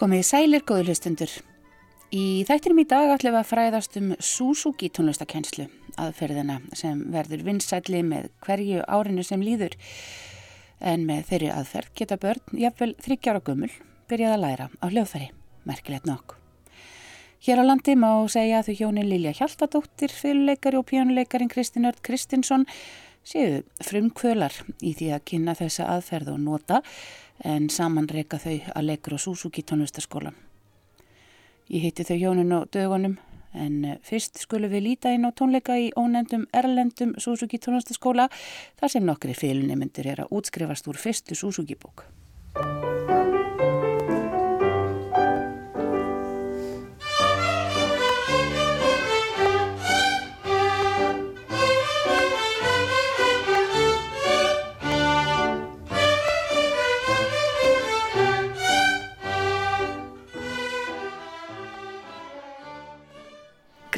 Komið sælir góðlustundur. Í þættinum í dag ætlum við að fræðast um Suzuki tónlistakennslu, aðferðina sem verður vinsætli með hverju árinu sem líður. En með þeirri aðferð geta börn, jafnvel þryggjára gummul, byrjað að læra á hljóðfæri, merkilegt nokk. Hér á landi má segja að þau hjónin Lilja Hjaltadóttir, fyrirleikari og pjánuleikarin Kristinn Ört Kristinsson séu frumkvölar í því að kynna þessa aðferð og nota en saman reyka þau að leikur á Suzuki tónlistaskólan. Ég heiti þau hjónin á dögunum en eh, fyrst skulum við líta inn á tónleika í ónendum Erlendum Suzuki tónlistaskóla þar sem nokkri félunni er að útskrifast úr fyrstu Suzuki bók.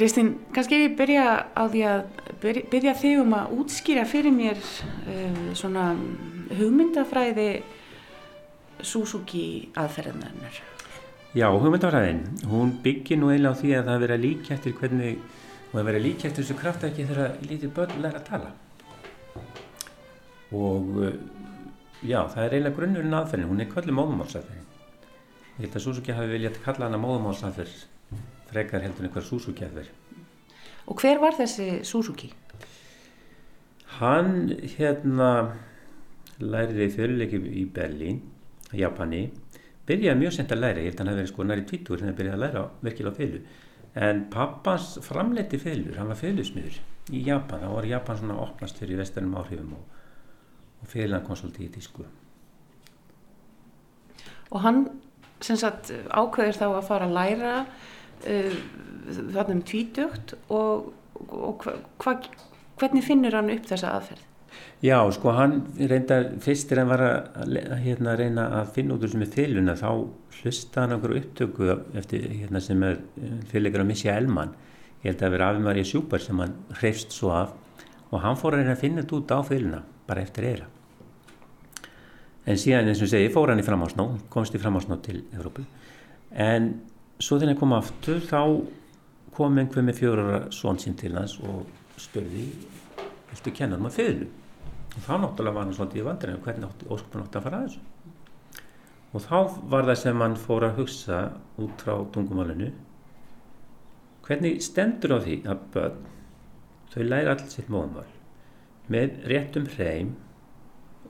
Kristín, kannski ég byrja á því að byrja, byrja þig um að útskýra fyrir mér um, svona hugmyndafræði Suzuki aðferðanar. Já, hugmyndafræðin, hún byggir nú eiginlega á því að það verið að líka eftir hvernig, og það verið að líka eftir þessu kraftæki þegar lítið börn læra að tala. Og já, það er eiginlega grunnurinn aðferðin, hún er kallið móðumálsæðferðin. Ég held að Suzuki hafi viljað kalla hana móðumálsæðferð frekar heldur einhver Suzuki að vera. Og hver var þessi Suzuki? Hann hérna læriði þjóðleiki í Berlín, Japani, byrjaði mjög sent að læra, ég held að hann hefði verið sko næri tvítur þegar hann byrjaði að læra virkilega félu. En pappans framleiti félur, hann var félusmiður í Japan, þá var Japan svona opnast fyrir vestarnum áhrifum og, og félan konsulti í tísku. Og hann sem sagt ákveður þá að fara að læra þarna um tvítugt og, og hva, hvernig finnur hann upp þessa aðferð? Já, sko hann reynda fyrst er hann var að hérna, reyna að finna út úr sem er þyluna þá hlusta hann okkur upptöku eftir hérna sem er fyrirleikar að missja Elman ég held að vera afimar í sjúpar sem hann hreifst svo af og hann fór að reyna að finna þetta út á þyluna bara eftir eira en síðan eins og segi fór hann í framhásná komst í framhásná til Evrópu. En svo þegar hann kom aftur þá kom einhver með fjórara svon sín til hans og spurði viltu kenna hann með fyrlu og þá náttúrulega var hann svolítið í vandræðinu hvernig óskupin átti að fara að þessu. Og þá var það sem hann fór að hugsa út frá tungumálinu. Hvernig stendur á því að börn þau læra allir sitt móðumál með réttum hreim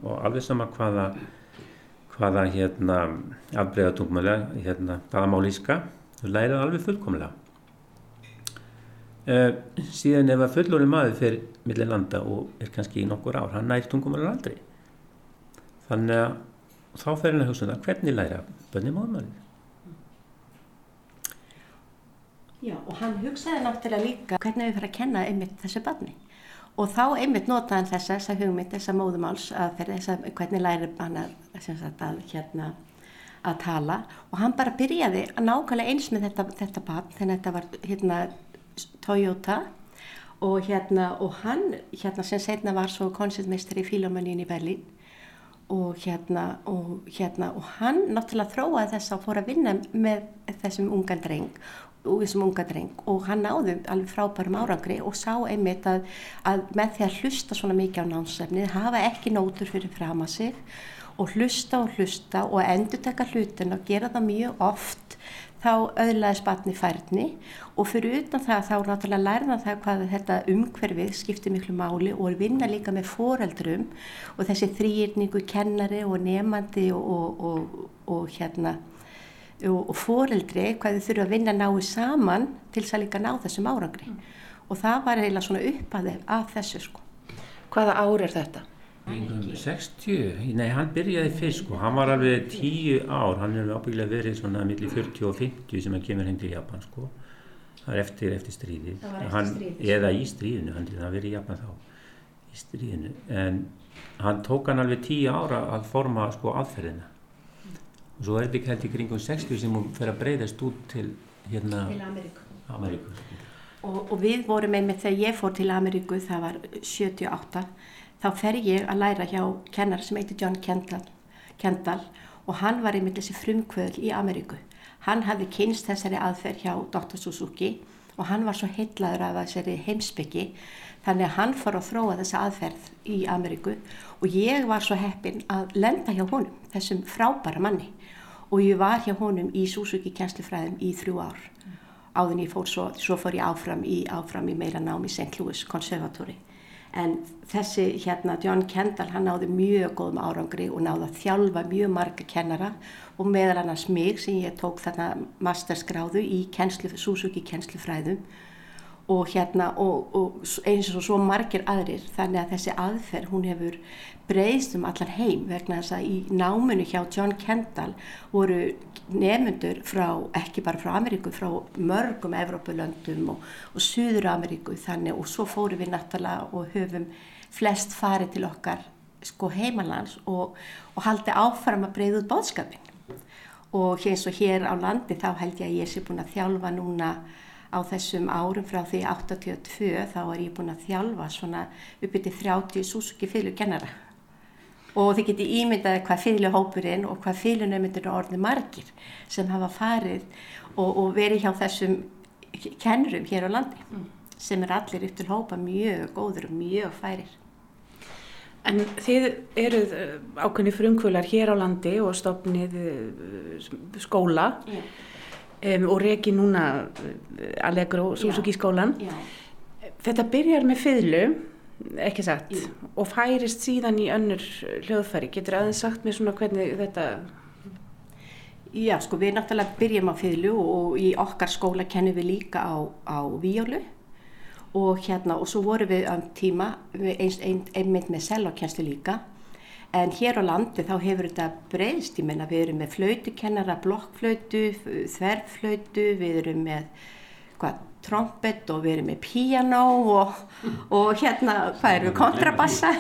og alveg sama hvaða hvaða hérna afbreyða tungumáli hérna hvaða málíska þau læra alveg fullkomlega. Uh, síðan ef að fullóri maður fyrir millir landa og er kannski í nokkur ár hann nær tungumálar aldrei. Þannig að þá fer hann að hugsa um það hvernig læra bönni móðmálið Já og hann hugsaði náttúrulega líka hvernig við fyrir að kenna einmitt þessu barni og þá einmitt notaði hann þessa, þessa hugmynd, þessa móðumáls að fyrir þess að hvernig læri hann að, að hérna að tala. Og hann bara byrjaði að nákvæmlega eins með þetta, þetta barn þegar þetta var hérna Toyota. Og hérna og hann hérna sem setna var svo koncertmeisteri í Fílómanín í Berlín. Og hérna og hérna og hann náttúrulega þróaði þess að fóra að vinna með þessum ungan dreng og þessum unga dreng og hann náði alveg frábærum árangri og sá einmitt að, að með því að hlusta svona mikið á námsefnið hafa ekki nótur fyrir fram að sig og hlusta og hlusta og endur taka hlutin og gera það mjög oft þá öðlaði spatni færni. Og fyrir utan það þá náttúrulega lærða það hvað þetta umhverfið skiptir miklu máli og vinna líka með foreldrum og þessi þrýrningu kennari og nefandi og, og, og hérna og foreldri hvað þau þurfa að vinna náðu saman til þess að líka ná þessum árangri. Mm. og það var eiginlega svona uppaðið af þessu sko. Hvaða ár er þetta? 60, nei hann byrjaði fyrst sko, hann var alveg 10 ár, hann er ábyggilega verið svona millir 40 og 50 sem hann kemur heim til Japan sko, það er eftir, eftir stríði, hann, eða í stríðinu, hann er verið í Japan þá, í stríðinu, en hann tók hann alveg 10 ára að forma sko aðferðina og svo er þetta ekki held í kringum 60 sem hún fer að breyðast út til hérna til Ameríku, Ameríku og, og við vorum einmitt þegar ég fór til Ameríku það var 78 þá fer ég að læra hjá kennar sem heitir John Kendall, Kendall og hann var einmitt þessi frumkvöðl í Ameríku. hann hafði kynst þessari aðferð hjá Dr. Suzuki og hann var svo heitlaður af þessari heimsbyggi þannig að hann fór að þróa þessa aðferð í Ameríku og ég var svo heppin að lenda hjá honum, þessum frábæra manni og ég var hjá honum í Suzuki kjænslufræðum í þrjú ár áðin ég fór svo, svo fór ég áfram í, áfram í meira nám í St. Louis Conservatory en þessi hérna John Kendall hann náði mjög góðum árangri og náði að þjálfa mjög marga kennara og meðal annars mig sem ég tók þarna masterskráðu í kennslu, Suzuki kennslufræðum og hérna og, og eins og svo margir aðrir þannig að þessi aðferð hún hefur breyðst um allar heim vegna þess að í náminu hjá John Kendall voru nefnundur frá, ekki bara frá Ameríku, frá mörgum Evrópulöndum og, og Suður Ameríku þannig og svo fórum við náttúrulega og höfum flest farið til okkar sko heimalands og, og haldi áfram að breyða út bóðskapin og eins og hér á landi þá held ég að ég sé búin að þjálfa núna á þessum árum frá því 82 þá er ég búin að þjálfa svona uppið til 30 Suzuki fylgjukennara og þið geti ímyndaði hvað fylgjuhópurinn og hvað fylgjunauðmyndir og orðið margir sem hafa farið og, og verið hjá þessum kennurum hér á landi mm. sem er allir upp til hópa mjög góður og mjög færir. En þið eruð eh, ákveðni frumkvölar hér á landi og stopnið eh, skóla yeah um, og reki núna eh, Allegro Suzuki skólan já. þetta byrjar með fyrlu ekki sagt já. og færist síðan í önnur hljóðfæri. Getur aðeins sagt mér svona hvernig þetta Já sko við náttúrulega byrjum á fyrlu og í okkar skóla kennum við líka á, á víjólu og hérna og svo vorum við um tíma einmitt ein, ein með selokjænstu líka En hér á landi þá hefur þetta breyst, ég menna við erum með flautukennara, blokkflautu, þverflautu, við erum með hvað, trompet og við erum með piano og, og hérna, hvað erum við, kontrabassa.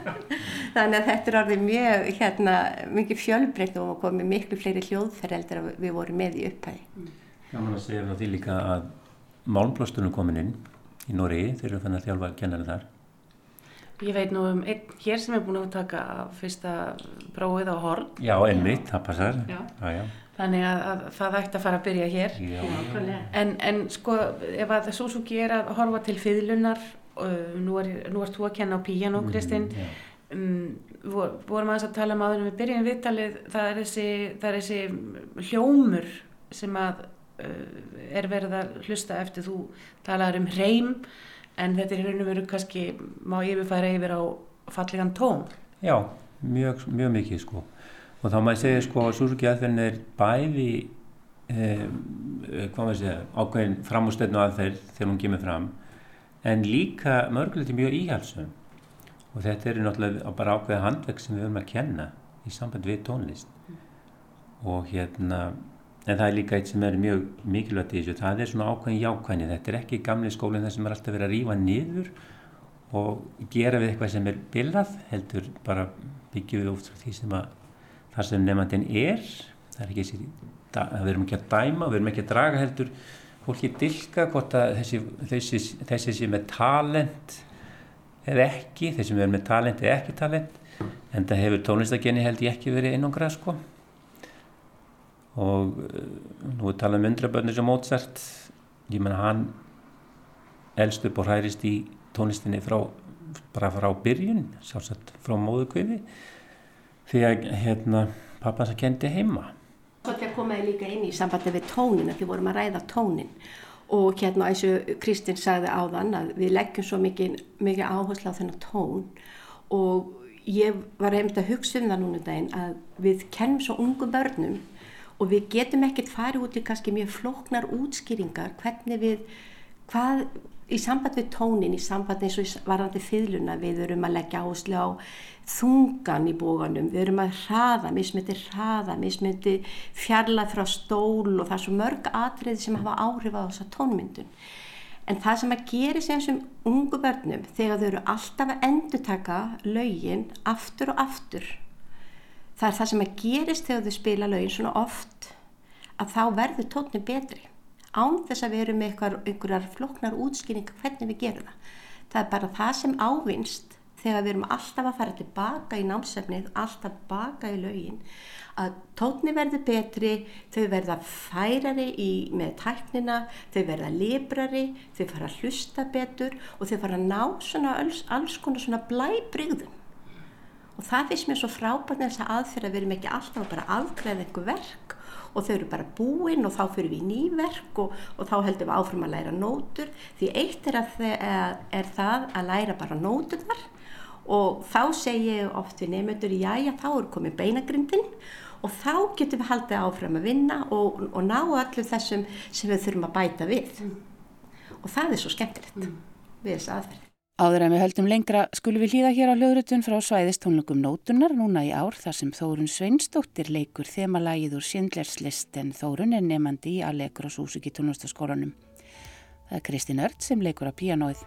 Þannig að þetta er orðið mjög, hérna, mikið fjölbreytt og komið miklu fleiri hljóðferðeldur að við vorum með í upphæði. Gaman að segja frá því líka að málblóstunum komin inn í Nóri, þeir eru fann að þjálfa kennara þar Ég veit nú um einn hér sem er búin að taka fyrsta prófið á horn. Já, einmitt, það passar. Já. Já, já. Þannig að, að það ætti að fara að byrja hér. En, en sko, ef að Suzuki er að horfa til fýðlunar, uh, nú, er, nú ert þú að kenna á píjan og Kristinn, mm, um, vor, vorum aðeins að tala um áður við byrjum viðtalið, það er þessi, það er þessi hljómur sem að uh, er verið að hlusta eftir þú talaður um hreim, en þetta er og veru kannski má yfirfæra yfir á fallegan tón. Já, mjög, mjög mikið sko. Og þá maður segja sko að Suzuki aðferðin er bæði eh, hvað maður segja ákveðin framústöðn og aðferð þegar hún kemur fram en líka mörguleiti mjög íhalsum og þetta er náttúrulega bara ákveða handvegg sem við höfum að kenna í samband við tónlist. Og hérna En það er líka eitt sem er mjög mikilvægt í þessu, það er svona ákveðin jákvæðni, þetta er ekki gamli skólinn þar sem er alltaf verið að rýfa niður og gera við eitthvað sem er bilað, heldur bara byggjum við frá því sem að það sem nefnandinn er, það er ekki þessi, það verðum ekki að dæma, verðum ekki að draga heldur, fólki dilka hvort að þessi, þessi, þessi sem er talent eða ekki, þessi sem er með talent eða ekki talent, en það hefur tónlistagenni held ég ekki verið einangrað sko og eh, nú er talað um undrabönnir sem Mozart. Ég menna hann elst upp og hærist í tónlistinni frá, bara frá byrjun sjálfsagt frá móðukviði því að hérna pappans að kendi heima. Svolítið komaði líka inn í sambandi við tónin að við vorum að ræða tónin og hérna eins og Kristinn sagði áðan að við leggjum svo mikið, mikið áherslu á þennan tón. Og ég var hefnd að hugsa um það núna daginn að við kennum svo ungum börnum og við getum ekkert farið út í kannski mjög flóknar útskýringar hvernig við, hvað í samband við tónin, í samband eins og varandi fyluna, við erum að leggja áherslu á þungan í bóganum, við erum að hraða, mismyndi hraða, mismyndi fjarlað frá stól og það er svo mörg atriði sem hafa áhrif á þessa tónmyndun. En það sem að gera sem þessum ungu börnum þegar þau eru alltaf að endurtaka laugin aftur og aftur það er það sem að gerist þegar þau spila lögin svona oft að þá verður tónin betri án þess að við erum með einhverjar floknar útskýringar hvernig við gerum það það er bara það sem ávinst þegar við erum alltaf að fara tilbaka í námsefnið, alltaf baka í laugin, að tótni verður betri, þau verða færari í, með tæknina, þau verða librari, þau fara að hlusta betur og þau fara að ná svona alls, alls konar svona blæbrygðum. Og það finnst mér svo frábært þess að aðferða að við erum ekki alltaf bara að afgræða einhver verk og þau eru bara búinn og þá fyrir við í nýverk og, og þá heldum við áfram að læra nótur því eitt er, að, er það að læra bara nótur þar og þá segja ég oft við nefndur já já þá er komið beinagrindin og þá getum við haldið áfram að vinna og, og ná allir þessum sem við þurfum að bæta við mm. og það er svo skemmtilegt mm. við þessu aðferð Áður en við höldum lengra skulum við hlýða hér á hljóðrutun frá svæðistónlögum nótunar núna í ár þar sem Þórun Sveinsdóttir leikur þemalægið úr Sindlerslist en Þórun er nefandi í Allegur og Súsuki tónlistaskólanum. Það er Kristín Ört sem leikur á píanóið.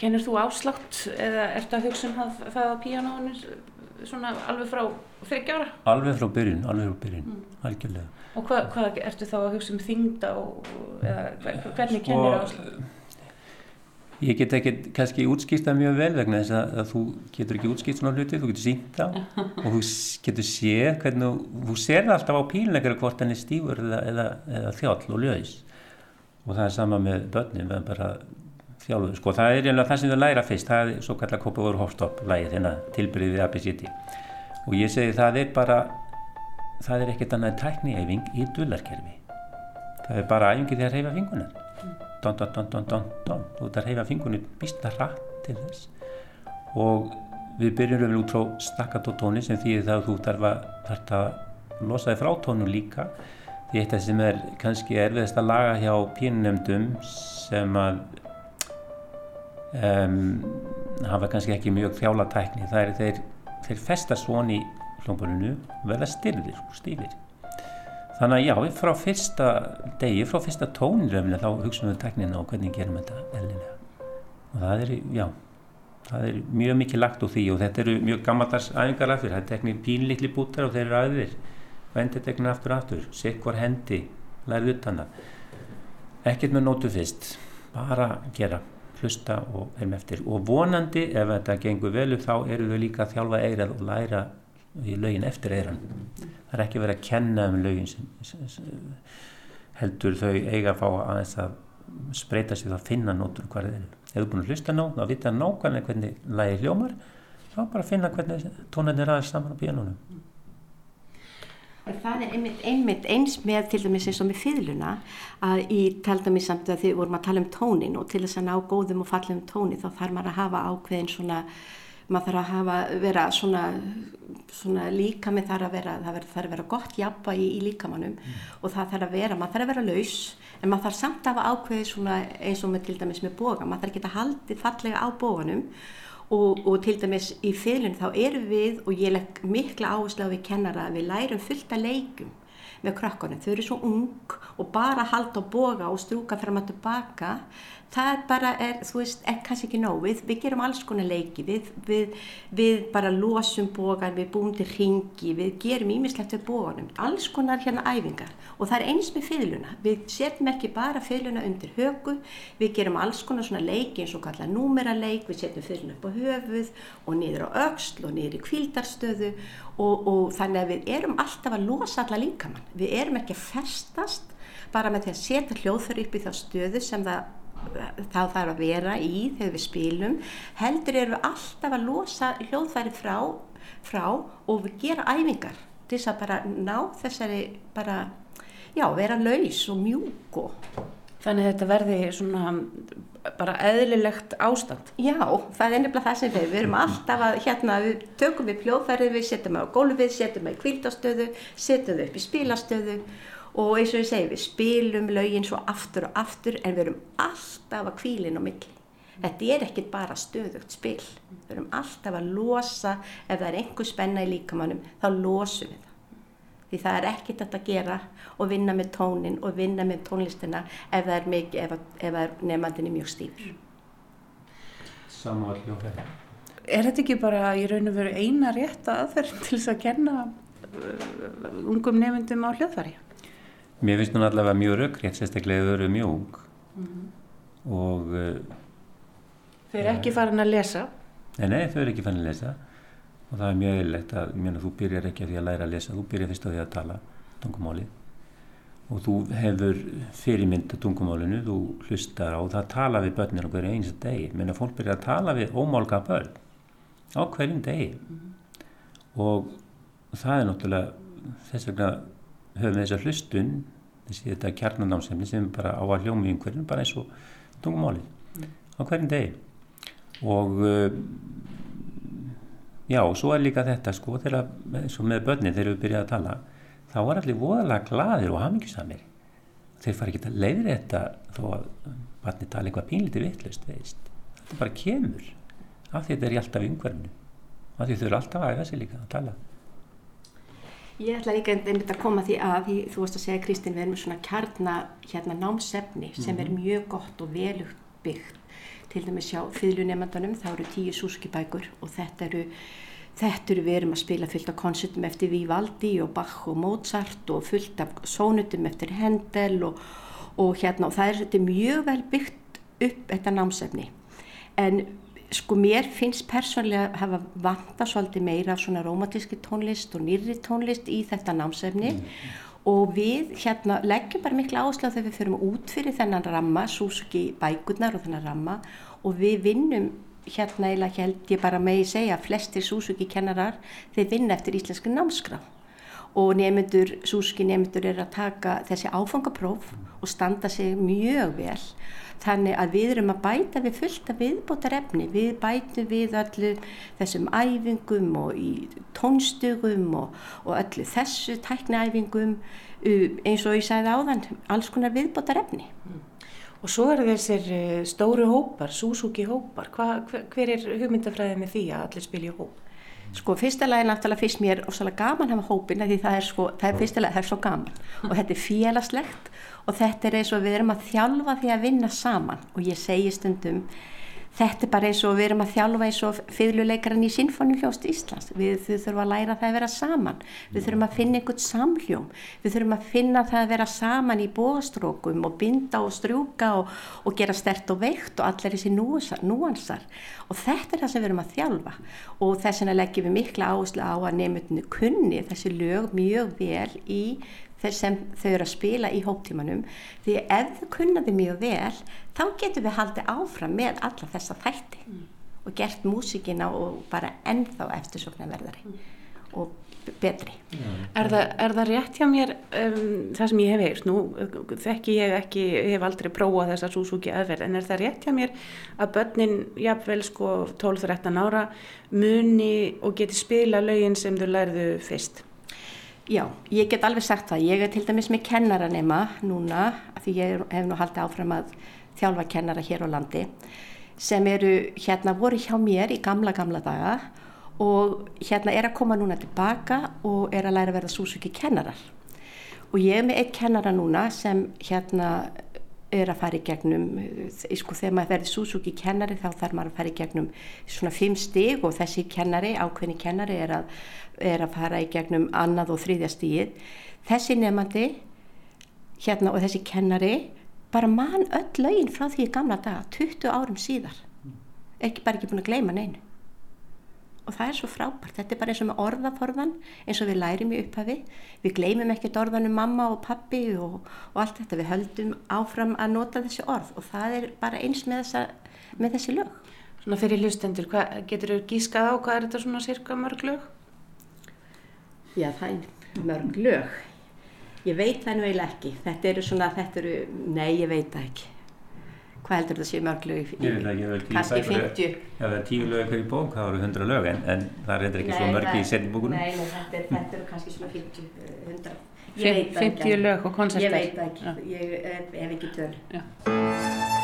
Kennir þú áslátt eða ertu að hugsa um það, það að píanónu svona alveg frá þryggjára? Alveg frá byrjun, alveg frá byrjun, mm. algjörlega. Og hvað, hvað ertu þá að hugsa um þingda og eða, hvernig kennir það áslátt? Ég get ekki kannski útskýrstað mjög vel vegna þess að, að þú getur ekki útskýrt svona hluti, þú getur sínt á og þú getur séð hvernig, þú sér alltaf á pílnleikara hvort hann er stífur eða, eða, eða þjáll og ljöðis og það er sama með börnin, við erum bara þjálfuð sko. það er einlega það sem þau læra fyrst það er svo kallar Kópavóður Hofstopp lægið hérna tilbyrðið við ABCD og ég segi það er bara það er ekkert annað tækniæfing í dullarkerfi það er bara æfingi að reyfa fingunar don don don don don don þú ert að reyfa fingunir býsta rætt til þess. Og við byrjum vel út frá stakkatótóni sem því það þú þarf að, þarf að losa þig frá tónu líka. Því það sem er kannski erfiðast að laga hjá pínunemdum sem að um, hafa kannski ekki mjög þjála tækni. Það er þeir, þeir festa svon í hljómborinu verða styrðir og stífir. Þannig að já, frá fyrsta degi, frá fyrsta tóniröfni þá hugsaum við tæknina og hvernig gerum þetta eðlilega. Og það er, já það er mjög mikið lagt úr því og þetta eru mjög gammaldags æfingar af því það er teknir pínlítli bútar og þeir eru aðeir og endur teknir aftur aftur sikvar hendi, lærið utan það. Ekkert með nótu fyrst bara gera hlusta og erum eftir. Og vonandi ef þetta gengur velu þá eru þau líka að þjálfa eirað og læra í lögin eftir eiran það er ekki verið að kenna um lögin sem, sem, sem, heldur þau eiga að fá aðeins að spreita sig að finna nótur hvað þeir eru. Ef þú er búin að hlusta nóg, þá vita nákvæmlega hvernig lægi hljómar. Þá bara finna hvernig tónarnir aðeins saman á bíanónum Það er einmitt, einmitt eins með til dæmis eins og með fýðluna að í taldami samt að þið vorum að tala um tónin og til þess að ná góðum og fallum tóni þá þarf maður að hafa ákveðin svona maður þarf að hafa, vera svona, svona líka með þar að vera það þarf að vera gott jafna í, í líkamannum mm. og það þarf að vera, maður þarf að vera laus en maður þarf samt að hafa ákveði svona eins og með til dæmis með boga, maður þarf að haldi fallega á boganum og, og til dæmis í fylun þá erum við og ég legg mikla áherslu á við kennara að við lærum fullt að leikum með krökkunum, þau eru svo ung og bara halda og boga og strúka fram að tilbaka það bara er, þú veist, er kannski ekki nóg. Við, við gerum alls konar leiki. Við, við, við bara losum bógan við búum til ringi, við gerum ímislegt við bóganum, alls konar hérna æfingar. Og það er eins með fylguna við setjum ekki bara fylguna undir högu við gerum alls konar svona leiki eins og kalla númeraleik, við setjum fylguna upp á höfuð og niður á öxl og niður í kvildarstöðu og, og þannig að við erum alltaf að losa alla líkamann. Við erum ekki að festast bara með því að setja hljóðfæri upp í þá stöðu sem það þá þarf að vera í þegar við spilum heldur eru við alltaf að losa hljóðfæri frá, frá og við gera æfingar til þess að bara ná þessari bara, já, vera laus og mjúk og Þannig að þetta verði svona bara eðlilegt ástand. Já, það er nefnilega það sem við, við erum alltaf að, hérna, við tökum við pljóðfærið, við setjum það á gólfið, setjum það í kvíldastöðu, setjum það upp í spílastöðu og eins og ég segi við spilum lögin svo aftur og aftur en við erum alltaf að kvílin á milli. Þetta er ekkit bara stöðugt spil. Við erum alltaf að losa ef það er einhver spenna í líkamannum þá losum við það. Því það er ekkit að gera og vinna með tónin og vinna með tónlistina ef það er, mikið, ef, ef er nefnandinni mjög stífur. Samanvall hljóðfæri Er þetta ekki bara í raun og veru eina rétt aðferð til þess að kenna uh, ungum nefndum á hljóðfæri? Mér finnst hún allavega mjög röggrétt, sérstaklega þau eru mjög ung mm -hmm. og... Uh, þau eru ekki farin að lesa? Nei, nei, þau eru ekki farin að lesa og það er mjög eðlilegt að, ég meina, þú byrjar ekki að því að læra að lesa, þú byrjar fyrst á því að tala tungumáli og þú hefur fyrirmynda tungumálinu, þú hlustar á það tala við börnir á hverju eins degi, ég meina, fólk byrjar að tala við ómálka börn á hverjum degi mm -hmm. og það er náttúrulega þess vegna höfum við þessa hlustun þessi þetta kjarnanámsefni sem bara á að hljóma í einhverjum bara eins og tungumálið mm. á hverjum degi. Og uh, já og svo er líka þetta sko þegar eins og með börnin þegar við byrjaðum að tala þá var allir voðalega gladir og hafmyggjusamir þeir fara ekki að leiðri þetta þó að barni tala eitthvað pínlítið vittlust veist. Þetta bara kemur af því þetta er í alltaf yngverðinu af því þau eru alltaf aðeins líka að tala Ég ætla líka einmitt að koma því að því, þú veist að segja Kristinn við erum svona kjarna hérna námsefni sem mm -hmm. er mhm. mjög gott og velugt byggt til dæmis hjá fylgjunemandunum þá eru tíu súskibækur og þetta eru þetta eru við erum að spila fullt af koncertum eftir Vivaldi og Bach og Mozart og fullt af sónutum eftir Handel og, og hérna og það er þetta mjög vel byggt upp þetta námsefni en sko mér finnst persónlega að hafa vanta svolítið meira af svona romantíski tónlist og nýri tónlist í þetta námsefni. Mm. og við hérna leggjum bara miklu áherslu þegar við fyrum út fyrir þennan ramma, Suzuki bækurnar og þennan ramma. Og við vinnum hérna eða held ég bara með að segja að flestir Suzuki kennarar þeir vinna eftir íslensku námskraf og nefnendur, Suzuki nefnendur er að taka þessi áfangapróf og standa sig mjög vel Þannig að við erum að bæta við fullt af viðbótar efni. Við bætum við öllu þessum æfingum og í tónstugum og, og öllu þessu tæknaæfingum eins og ég sagði áðan, alls konar viðbótar efni. Mm. Og svo eru þessir eh, stóru hópar, Suzuki hópar. Hva, hver er hugmyndafræðið með því að allir spilja hóp? Sko fyrstulega er náttúrulega fyrst mér ofsalega gaman að hafa hópin því það er sko, er fyrstulega, það er svo gaman. Og þetta er félagslegt og þetta er eins og við erum að þjálfa því að vinna saman. Og ég segi stundum þetta er bara eins og við erum að þjálfa eins og fyrluleikarinn í Sinfoniljóst Íslands. Við þurfum að læra það að vera saman. Við þurfum að finna einhvern samhljóm. Við þurfum að finna það að vera saman í bóstrókum og binda og strjúka og, og gera stert og veikt og allir þessi núansar. Og þetta er það sem við erum að þjálfa. Og þess vegna leggjum við mikla áherslu á að nefnutinu kunni þessi lög mjög vel í þess sem þau eru að spila í hóptímanum því ef þau kunnaði mjög vel þá getum við haldið áfram með alla þessa þætti mm. og gert músikina og bara ennþá eftirsoknaverðari mm. og betri. Er, það, er það rétt hjá mér um, það sem ég hef heilt nú, þekki ég ekki ég hef aldrei prófað þessa Suzuki aðverð en er það rétt hjá mér að börnin jafnvel sko 12-13 ára muni og geti spila lögin sem þau lærðu fyrst? Já, ég get alveg sagt það. Ég er til dæmis með kennaranema núna, því ég hef nú haldið áfram að þjálfa kennara hér á landi, sem eru, hérna, voru hjá mér í gamla, gamla daga og hérna er að koma núna tilbaka og er að læra að verða súsöki kennarar. Og ég er með einn kennara núna sem hérna er að fara í gegnum, sko þegar maður verður Suzuki kennari þá þarf maður að fara í gegnum svona fimm stig og þessi kennari, ákveðni kennari er að er að fara í gegnum annað og þriðja stíð þessi nefandi hérna og þessi kennari bara mann öll lögin frá því gamla daga 20 árum síðar. Ekki bara ekki búin að gleyma neinu og það er svo frábært, þetta er bara eins og með orðaforðan eins og við lærim í upphafi við gleymum ekkert orðanum mamma og pappi og, og allt þetta, við höldum áfram að nota þessi orð og það er bara eins með, þessa, með þessi lög Svona fyrir hlustendur, getur þú gískað á hvað er þetta svona cirka mörg lög? Já, það er mörg lög. Ég veit það nú eiginlega ekki. Þetta eru svona, þetta eru, nei, ég veit það ekki. Hvað heldur það séu mörg lög í, kannski 50? Já, það er tíu lög eitthvað í bók, það eru 100 lög, en, en það er ekki nei, svo mörg í setjubókunum. Nei, nei, þetta eru er kannski svona 50, 100. Ég 50 lög og koncertar. Ég veit það ekki, ég hef ekki töl.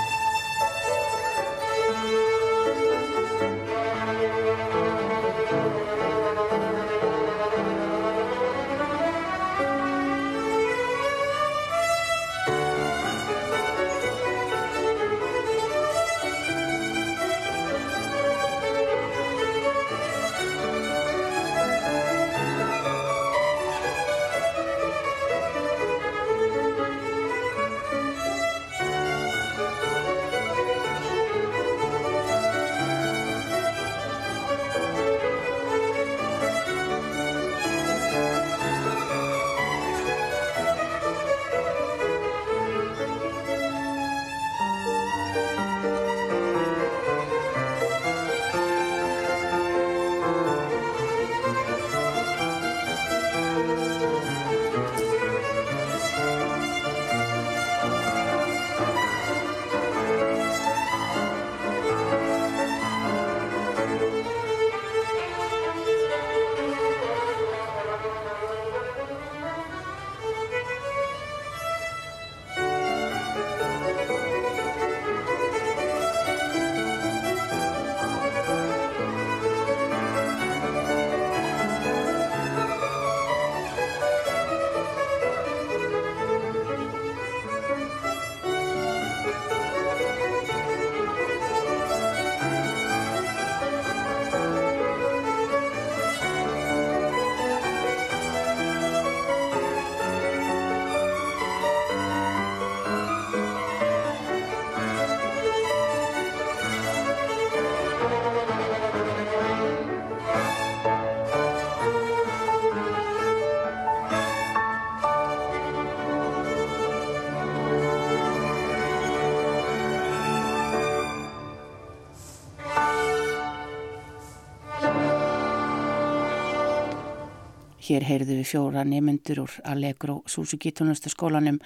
Hér heyrðu við fjóra nemyndur úr Allegro Suzuki tónlistaskólanum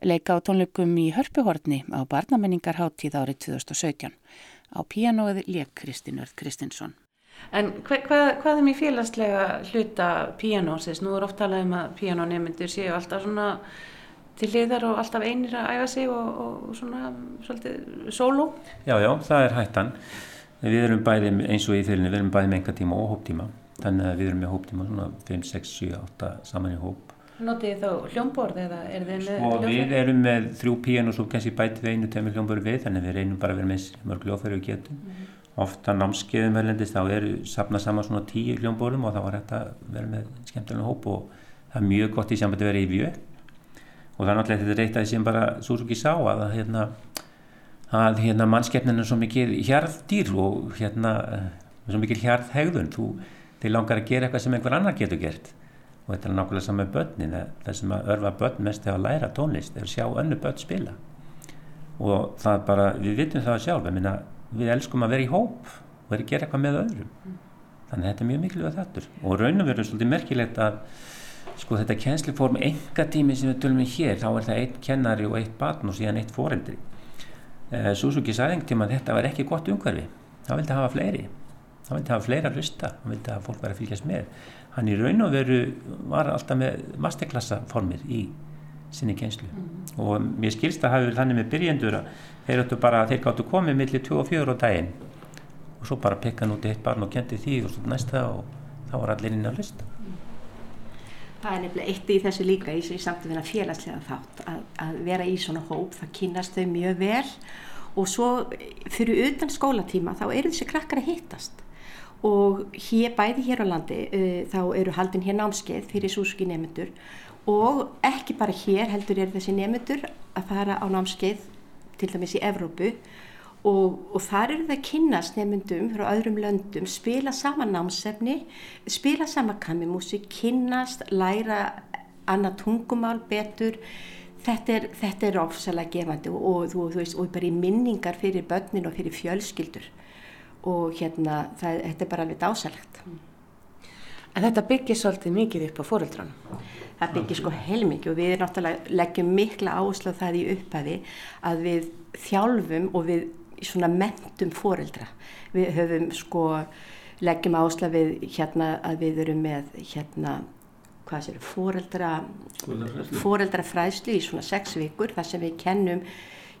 leika á tónleikum í Hörpuhortni á barnamenningarháttíð árið 2017. Á píanóið leik Kristinörð Kristinsson. En hva, hva, hvað er mér félagslega hluta píanósins? Nú er oft talað um að píanónemyndur séu alltaf svona til liðar og alltaf einir að æfa sig og, og svona svolítið solo? Já, já, það er hættan. Við erum bæði eins og í fyririnu, við erum bæði með enga tíma og hóptíma. Þannig að við erum með hóptíma svona 5, 6, 7, 8 saman í hóp. Notið þá hljómborð eða er þið með hljómborð? Sko við erum með þrjú píjan og svo kannski bæti við einu temi hljómborð við, þannig að við reynum bara að vera með mörg hljófæri og getum. Mm -hmm. Ofta námskeiðum erlendist þá eru sapnað saman svona tíu hljómborðum og þá var þetta að vera með skemmtilega hóp og það er mjög gott í sambandi að vera í vjö og það er náttúrulega þetta reytaði sem bara Suzuki sá að hérna að hérna mannskeppnin er svo mikið hjarðdýr og hérna svo mikið hjarðhegðun þú, þeir langar að gera eitthvað sem einhver annar getur gert. Og þetta er nákvæmlega saman með börnin það sem að örfa börn mest er að læra tónlist er að sjá önnu börn spila. Og það bara, við vitum það sjálf minna, við elskum að vera í hóp og vera að gera eitthvað með öðrum. Þannig að þetta er mjög mikilvægt þettur og raun og veru er svolítið merkilegt að sko þetta kjensliform enga tími sem við tölum við hér, þá er það eitt kennari og eitt barn og síðan eitt foreldri. Eh, Suzuki sagði einhvern tíma að þetta var ekki gott umhverfi. Það vildi hafa fleiri það vildi hafa fleira hlusta það vildi hafa fólk verið að fylgjast með. Hann í raun og veru var alltaf með masterklassaformir í sinni kjenslu mm. og mér skilst að hafi þannig með byrjendur að þeir áttu bara þeir gáttu komið millir 2 og 4 á daginn. Og svo bara pekka núti eitt barn og kendi því og svo næsta og þá var allir inn að hlusta. Það er nefnilega eitt í þessu líka í þessu samtöfina félagslega þátt að, að vera í svona hóp, það kynast þau mjög vel. Og svo fyrir utan skólatíma þá eru þessi krakkar að hittast og hér, bæði hér á landi uh, þá eru haldin hér námskeið fyrir súski nefnendur og ekki bara hér heldur er þessi nefnendur að fara á námskeið til dæmis í Evrópu. Og, og þar eru það að kynast nefndum frá öðrum löndum, spila sama námsefni, spila sama kamimúsik, kynast, læra annað tungumál betur. Þetta er, þetta er ofsalega gefandi og, og, þú, þú veist, og bara í minningar fyrir börnin og fyrir fjölskyldur og hérna, það, þetta er bara alveg dásalegt En þetta byggir svolítið mikið upp á fóröldrunum? Það byggir sko heilmikið og við náttúrulega leggjum mikla áherslu á það í upphafi að við þjálfum og við svona mentum fóreldra. Við höfum sko, leggjum ásla við hérna að við erum með hérna, hvað sér, fóreldra, fóreldra fræðslu í svona sex vikur þar sem við kennum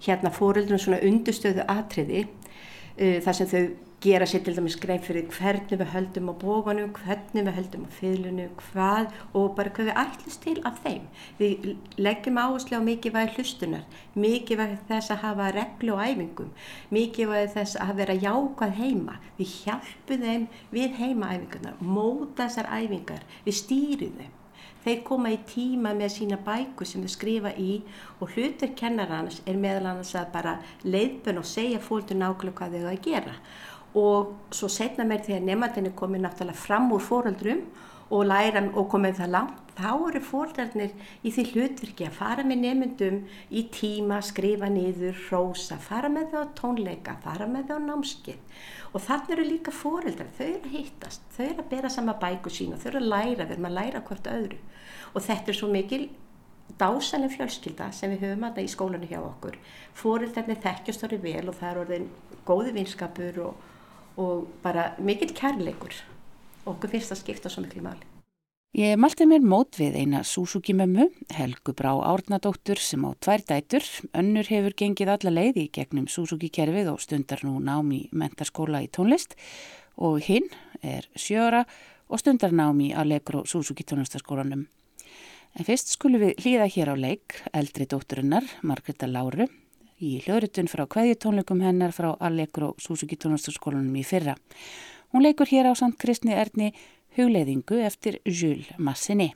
hérna fóreldrum svona undustöðu atriði uh, þar sem þau gera sér til dæmis grein fyrir hvernig við höldum á bóganum, hvernig við höldum á fylunum, hvað og bara hvað við ætlumst til af þeim. Við leggjum áherslu á mikilvægi hlustunar, mikilvægi þess að hafa reglu og æfingum, mikilvægi þess að vera jákað heima. Við hjálpum þeim við heimaæfingarnar, móta þessar æfingar, við stýrum þeim. Þeir koma í tíma með sína bæku sem þau skrifa í og hlutur kennarans er meðal annars að bara leiðbun og segja fólk til nákvæmlega hvað þau hafa að gera og svo setna mér þegar nefndinni komið náttúrulega fram úr fóröldrum og læra og komið það langt þá eru fóröldarnir í því hlutverki að fara með nefndum í tíma, skrifa niður, hrósa fara með það á tónleika, fara með það á námskið og þannig eru líka fóröldar þau eru að hittast, þau eru að bera sama bæku sína, þau eru að læra, við erum að læra hvort öðru. Og þetta er svo mikil dásanlega fjölskylda sem við höfum að það í skólanu hjá okkur. Fóröldarnir þekkjast orðið vel og það er orðin góði vinskapur og og bara mikill kærleikur okkur finnst það skipta svo miklu máli. Ég malti mér mót við eina Suzuki mömmu, Helgu Brá Árnadóttur sem á tvær dætur. Önnur hefur gengið alla leið í gegnum Suzuki kerfið og stundar nú nám í mentarskóla í tónlist og hinn er sjöra og stundar nám í Allegro Suzuki tónlistaskólanum. En fyrst skulum við hlýða hér á leik eldri dótturinnar, Margreta Láru, í hljóðritun frá kvæðjutónleikum hennar frá Allegro Suzuki tónlistaskólanum í fyrra. Hún leikur hér á samt Kristni Erni hugleiðingu eftir Jules Massenet.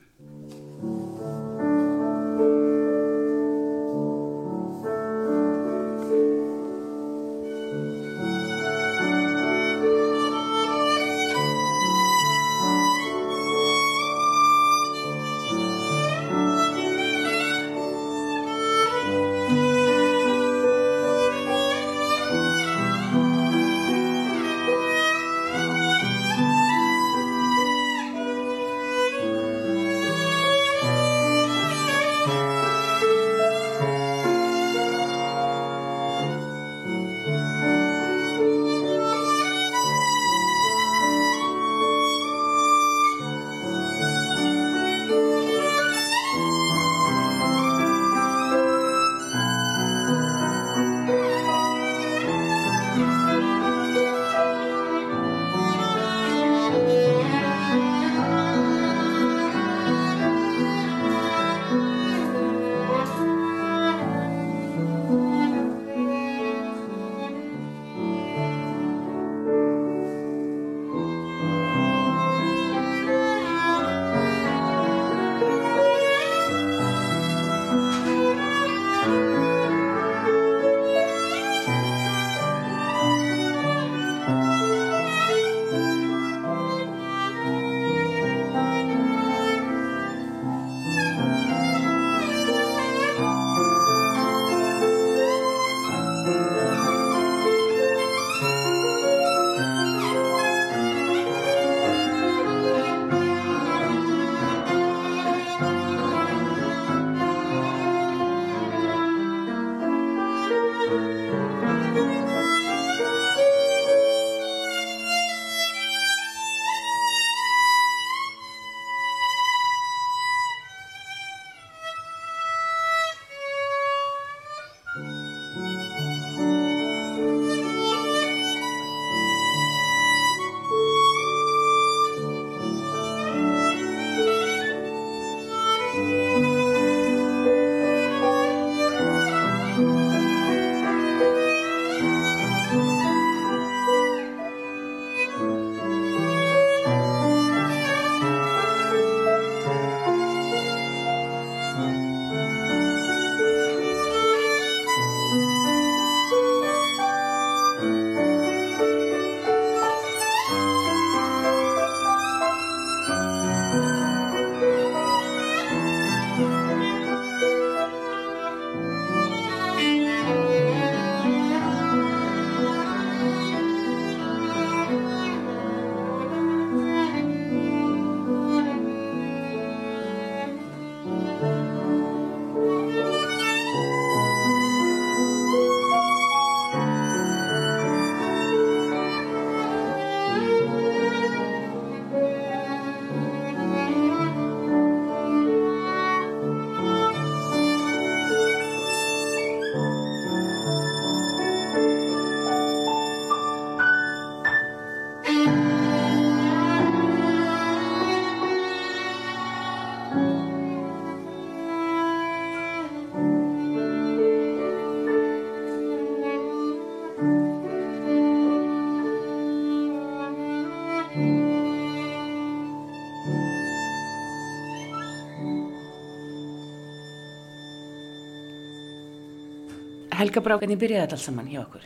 Helga Brá, hvernig byrjaði þetta alls saman hjá okkur?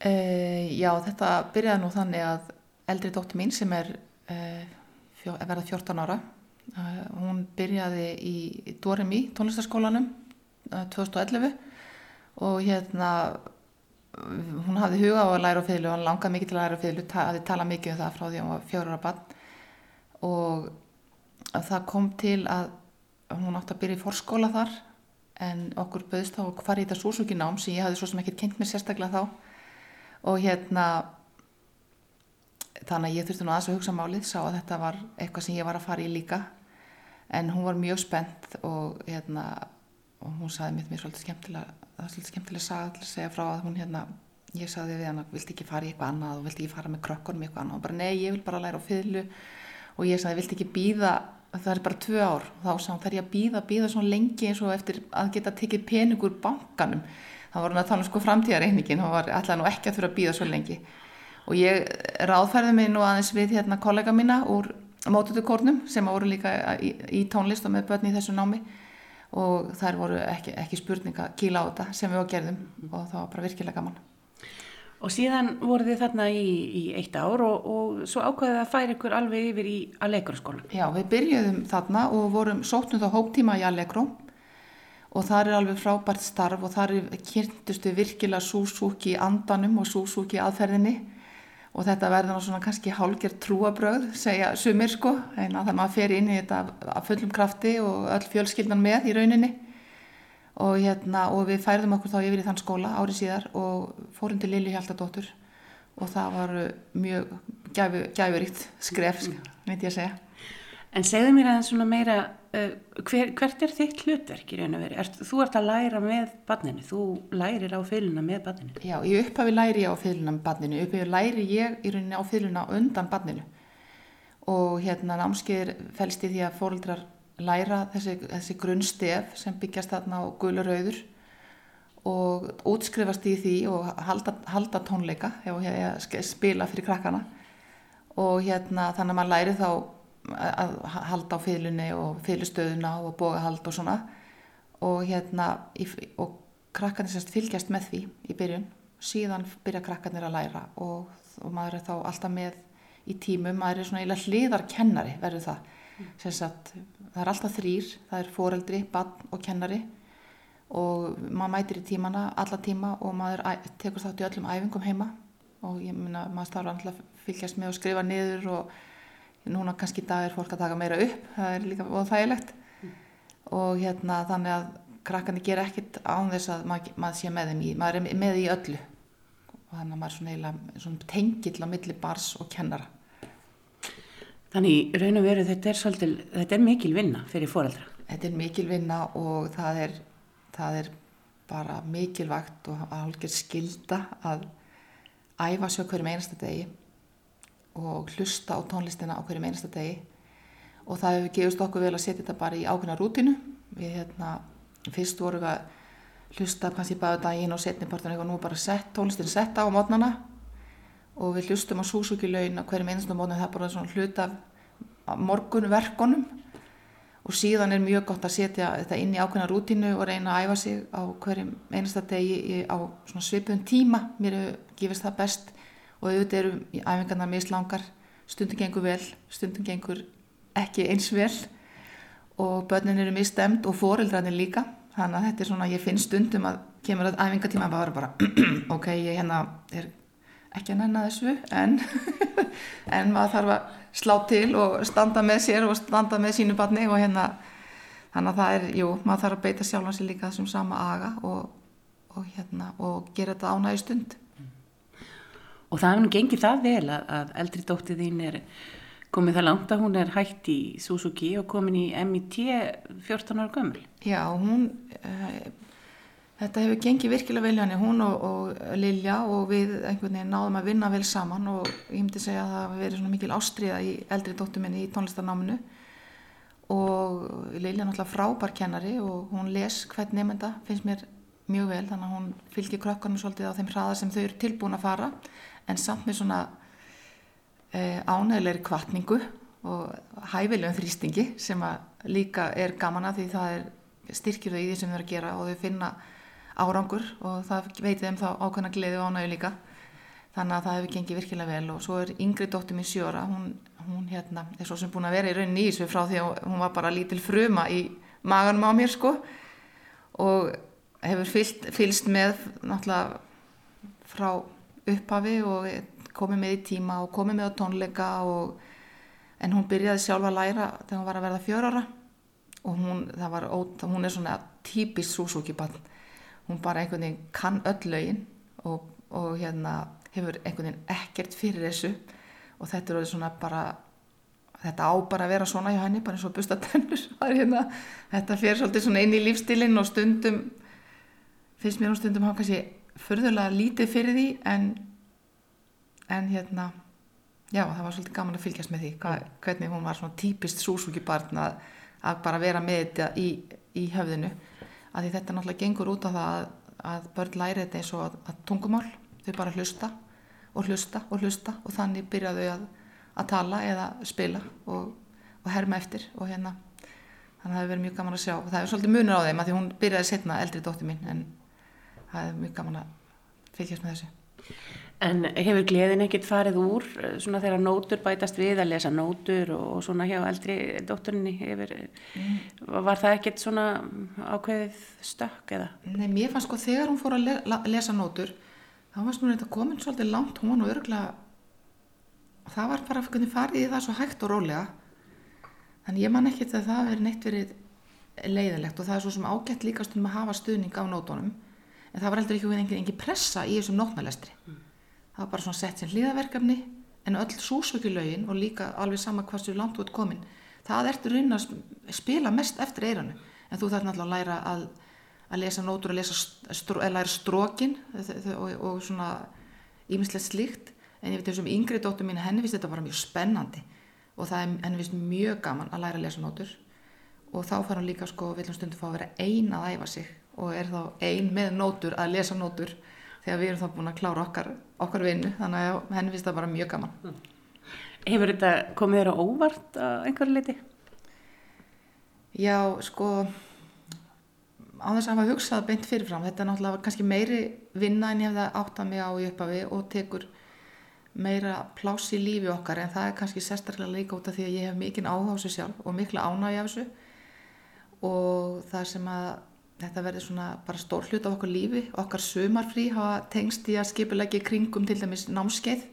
Uh, já, þetta byrjaði nú þannig að eldri dóttir mín sem er uh, fjó, verða 14 ára, uh, hún byrjaði í Doremi tónlistaskólanum 2011 og hérna hún hafði huga á að læra á fylgu, hann langaði mikið til að læra á fylgu, hafði talað mikið um það frá því að hún var fjóra ára bann og það kom til að hún átti að byrja í fórskóla þar en okkur bauðst þá að fara í þetta Suzuki nám sem ég hafði svo sem ekkert kent mér sérstaklega þá. Og hérna þannig að ég þurfti nú aðeins að hugsa málið sá að þetta var eitthvað sem ég var að fara í líka. En hún var mjög spennt og hérna og hún saði mér mér svolítið skemmtilega það var svolítið skemmtilega til að segja frá að hún hérna ég saði við hann að vilti ekki fara í eitthvað annað og vilti ekki fara með krökkunum eitthvað annað? Og bara nei ég vil bara læra á fylgu og ég saði vilti ekki býða það er bara tvö ár. Þá hún þær ég að býða, býða svona lengi eins og eftir að geta tekið peningur bankanum. Það var hann að tala um sko framtíðarreikningin það var alltaf nú ekki að þurfa að býða svo lengi. Og ég ráðfærði mig nú aðeins við hérna kollega mína úr mótutukórnum sem voru líka í, í tónlist og með börni í þessu námi. Og þær voru ekki, ekki spurninga kíla á þetta sem við á gerðum. Og það var bara virkilega gaman Og síðan voru þið þarna í, í eitt ár og, og svo ákvæðið að færa ykkur alveg yfir í Allegro-skólan. Já, við byrjuðum þarna og vorum sóttum þá hóptíma í Allegro. Og það er alveg frábært starf og það er kyntustu virkilega Suzuki andanum og Suzuki aðferðinni. Og þetta verður ná svona kannski hálgjör trúabröð, segja sumir sko, en að maður fer inn í þetta að fullum krafti og öll fjölskyldan með í rauninni og, hérna, og við færðum okkur þá yfir í þann skóla árið síðar og fórum til Lili Hjaldadóttur og það var mjög gæfu, gæfuríkt skref, veit ég að segja. En segðu mér aðeins svona meira, uh, hver, hvert er þitt hlutverk í raun og veri? Er, þú ert að læra með barninu, þú lærir á fyluna með barninu. Já, ég upphafi læri á fyluna með barninu, upphafi læri ég í rauninni á fyluna undan barninu og hérna námskeið fælst í því að fóröldrar læra þessi, þessi grunnstef sem byggjast þarna á gulurauður og útskrifast í því og halda, halda tónleika eða spila fyrir krakkana. Og hérna þannig að maður læri þá að halda á fylunni og fylustöðuna og bógahald og svona. Og hérna og krakkarnir sérst fylgjast með því í byrjun. Síðan byrja krakkarnir að læra og, og maður er þá alltaf með í tímum, maður er svona hliðarkennari verður það. Sagt, það er alltaf þrýr, það er foreldri, bann og kennari og maður mætir í tímana, alla tíma og maður tekur þátt í öllum æfingum heima og ég minna maður starfa alltaf fylgjast með og skrifa niður og núna kannski í dag er fólk að taka meira upp, það er líka óþægilegt mm. og hérna þannig að krakkarnir gera ekkit án þess að maður, maður sé með þeim í, maður er með í öllu og þannig að maður er svona, svona tengill á milli bars og kennara. Þannig raun og veru þetta er, svolítil, þetta er mikil vinna fyrir fóreldra. Þetta er mikil vinna og það er, það er bara mikilvægt og algjör skilda að æfa sér hverjum einasta degi og hlusta á tónlistina á hverjum einasta degi og það hefur gefist okkur vel að setja þetta bara í ákveðna rútinu. Við hérna, fyrst vorum við að hlusta kannski bæðu daginn og setnipartan og nú bara sett tónlistin setta á mótnana og við hlustum á Suzuki laun á hverjum einasta mótnum það er bara svona hlut af morgunverkonum og síðan er mjög gott að setja þetta inn í ákveðna rútinu og reyna að æfa sig á hverjum einasta degi á svona svipun tíma. Mér gefist það best. Og auðvitað eru æfingarna mislangar. Stundum gengur vel, stundum gengur ekki eins vel. Og börnin eru mistemt og foreldrarnir líka. Þannig að þetta er svona, ég finn stundum að kemur að æfingartíma að bara ok, ég hérna er ekki að nenna þessu en, en maður þarf að slá til og standa með sér og standa með sínu barni og hérna þannig að það er, jú, maður þarf að beita sjálf hans líka þessum sama aga og, og hérna og gera þetta ánægi stund. Og það hefur nú gengið það vel að, að eldri dóttið þín er komið það langt að hún er hægt í Suzuki og komin í MIT 14 ára gömul. Já, hún uh, Þetta hefur gengið virkilega vel hann hún og, og Lilja og við einhvern veginn náðum að vinna vel saman og ég myndi segja að það hefur verið svona mikil ástriða í eldri dóttu minni í tónlistarnáminu. Og Lilja er náttúrulega frábær kennari og hún les hvern nefnda, finnst mér mjög vel þannig að hún fylgir krökkunum svolítið á þeim hraða sem þau eru tilbúin að fara. En samt með svona e, ánægilegri kvartningu og hæfilegum þrýstingi sem að líka er gaman að því það er styrkir þau í því sem þau eru að gera og þau finna árangur og það veitir þeim þá ákveðna gleði og ánægi líka. Þannig að það hefur gengið virkilega vel og svo er yngri dóttur mín sjóra hún, hún hérna er svo sem búin að vera í rauninni í þessu frá því að hún var bara lítil fruma í maganum á mér sko. Og hefur fylst, fylst með náttúrulega frá upphafi og komið með í tíma og komið með á tónleika og en hún byrjaði sjálfa að læra þegar hún var að verða fjör ára. Og hún, var, hún er svona típist Suzuki-bann hún bara einhvern veginn kann öll lögin og, og hérna hefur einhvern veginn ekkert fyrir þessu. Og þetta er svona bara þetta á bara að vera svona hjá henni bara eins og bustatennur hérna, þetta fyrir svolítið svona inn í lífstilinn og stundum finnst mér um stundum hann kannski förðulega lítið fyrir því en en hérna já, það var svolítið gaman að fylgjast með því hvað, hvernig hún var svona típist súsúki barn að, að bara vera með þetta í, í höfðinu að því þetta náttúrulega gengur út á það að, að börn læri þetta eins og að, að tungumál. Þau bara hlusta og hlusta og hlusta og þannig byrja þau að tala eða spila og, og herma eftir og hérna þannig að það hefur verið mjög gaman að sjá. Og það er svolítið munur á þeim að því hún byrjaði setna eldri dóttir mín en það er mjög gaman að fylgjast með þessu En hefur gleðin ekkert farið úr eh, svona þegar nótur bætast við að lesa nótur og svona hjá eldri dótturinni hefur, mm. var það ekkert svona ákveðið stökk eða? Nei, mér fannst sko þegar hún fór að le lesa nótur þá fannst hún þetta komin svolítið langt hún nú örgulega það var bara fyrir farið í það svo hægt og rólega þannig ég man ekkert að það verið neitt verið leiðilegt og það er svo sem ágætt líkast um að hafa stuðning á nótunum en það var heldur ekki engin, engin pressa í þessum nótnalestri mm það var bara svona sett sem hlýðaverkefni en öll súsökjulögin og líka alveg sama sér langt út komin það ertur inn að spila mest eftir eiranu en þú þarf náttúrulega að læra að, að lesa nótur að stró, að læra strókin og, og svona ímislegt slíkt. En ég veit þessum yngri dóttur mín henni finnst þetta bara mjög spennandi. Og það er henni finnst mjög gaman að læra að lesa nótur. Og þá fara hún líka sko viljum stundu fá að vera ein að æfa sig. Og er þá ein með nótur að lesa nótur þegar við erum þá búin að klára okkar, okkar vinnu þannig að henni finnst það bara mjög gaman mm. Hefur þetta komið þér á óvart að einhverju leiti? Já, sko á þess að hafa hugsað beint fyrirfram þetta er náttúrulega kannski meiri vinna en ég hef það átt að mig á í upphafi og tekur meira pláss í lífi okkar en það er kannski sérstaklega líka út af því að ég hef mikinn á þessu sjálf og mikla ánægi af þessu og það sem að þetta verður svona bara stór hlut á okkur lífi. Okkar sumarfrí hafa tengst í að skipulegja kringum til dæmis námskeið.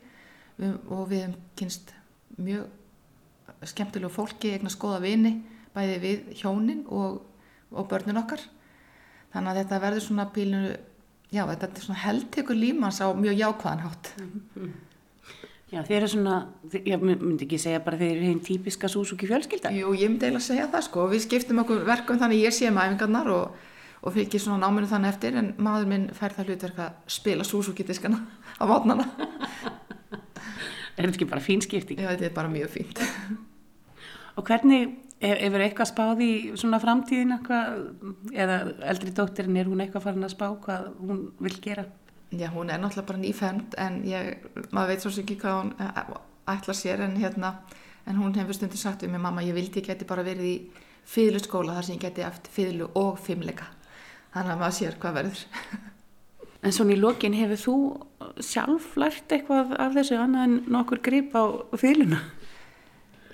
Og við hefum kynst mjög skemmtilegu fólki eignar skoða vini bæði við hjónin og, og börnin okkar. Þannig að þetta verður svona pílinu já þetta er svona heldtekur lífmanns á mjög jákvæðan hátt. Já þeir eru svona ég myndi ekki segja bara þeir eru einn típiska Suzuki fjölskylda? Jú ég myndi eiginlega segja það sko. Við skiptum okkur verkum þannig ég sé mæfingarnar og og fylgir svona náminu þannig eftir en maður minn fær það hlutverk að spila súsúkitiskana á votnana Er þetta ekki bara fín skipting? Já, þetta er bara mjög fínt Og hvernig, hefur eitthvað spáð í svona framtíðin eða eldri dóttirinn er hún eitthvað farin að spá hvað hún vil gera? Já, hún er náttúrulega bara nýfæmt en ég, maður veit svo ekki hvað hún eh, ætlar sér en hérna en hún hefur stundir sagt við mig mamma, ég vildi geti bara verið í fýðlu skóla þar sem ég geti eftir fýðlu og fimmleika þannig að maður sér hvað verður. En svona í lokin hefur þú sjálf lært eitthvað af þessu annað en nokkur grip á fylguna?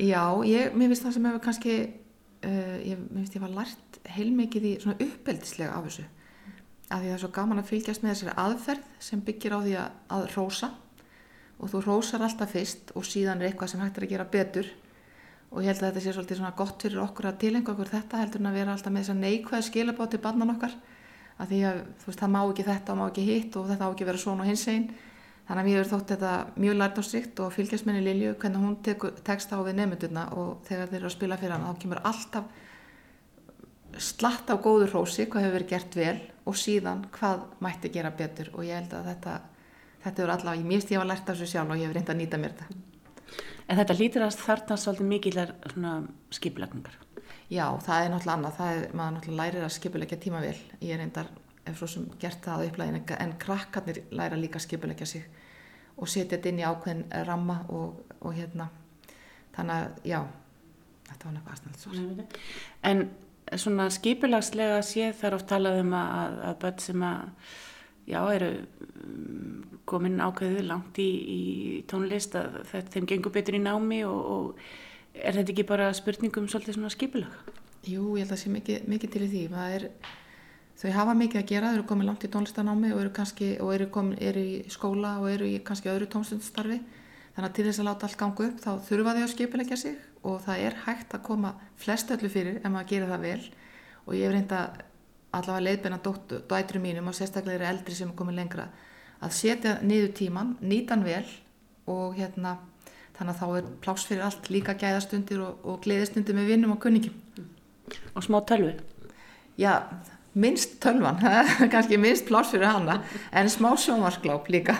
Já, ég, mér finnst það sem hefur kannski, uh, ég, mér finnst ég var lært heilmikið í svona uppeldislega af þessu. Af því það er svo gaman að fylgjast með þessari aðferð sem byggir á því að, að rósa og þú rósar alltaf fyrst og síðan er eitthvað sem hægt er að gera betur og ég held að þetta sé svolítið svona gott fyrir okkur að tilenga okkur þetta heldur en að vera alltaf með þess að neikvæða skilabátt til bannan okkar að því að veist, það má ekki þetta og má ekki hitt og þetta á ekki vera svona og hins einn þannig að mér er þótt þetta mjög lært á strikt og fylgjast minni Lilju hvernig hún tekur texta á við nefndurna og þegar þeir eru að spila fyrir hann þá kemur alltaf slatt á góður hrósi hvað hefur verið gert vel og síðan hvað mætti gera betur. Og ég held að þetta þetta er allavega, ég mist ég var lært af þessu sjálf og ég hef reyndið að nýta mér þetta. En þetta lítur að þarna svolítið mikillar skipulagningar. Já, það er náttúrulega annað. Er, maður náttúrulega lærir að skipulegja tíma vel. Ég er reyndar, ef svo sem gert það á upplæðinu, en krakkarnir læra líka að skipulegja sig og setja þetta inn í ákveðin ramma og, og hérna þannig að já þetta var nefnilega aðstæðan En svona skipulagslega sé þar oft talað um að, að börn sem að já, eru mm, komin ákveðið langt í, í tónlist að þetta, þeim gengur betur í námi og, og er þetta ekki bara spurningum svolítið svona skipulag? Jú, ég held að það sé mikið, mikið til því. Er, þau hafa mikið að gera, þau eru komin langt í tónlistanámi og eru kannski og eru, komin, eru í skóla og eru í kannski öðru tónlistastarfi þannig að til þess að láta allt ganga upp þá þurfa þau að skipulegja sig og það er hægt að koma flest öllu fyrir ef maður gerir það vel. Og ég hef reynda allavega leiðbenna dætru mínum og sérstaklega eru eldri sem er komið lengra að setja niður tíman, nýtan vel og hérna þannig að þá er pláss fyrir allt líka gæðastundir og, og gleðistundir með vinnum og kunningum. Og smá tölvi? Já, minnst tölvan, kannski minnst pláss fyrir hana en smá sjónvarsgláp líka.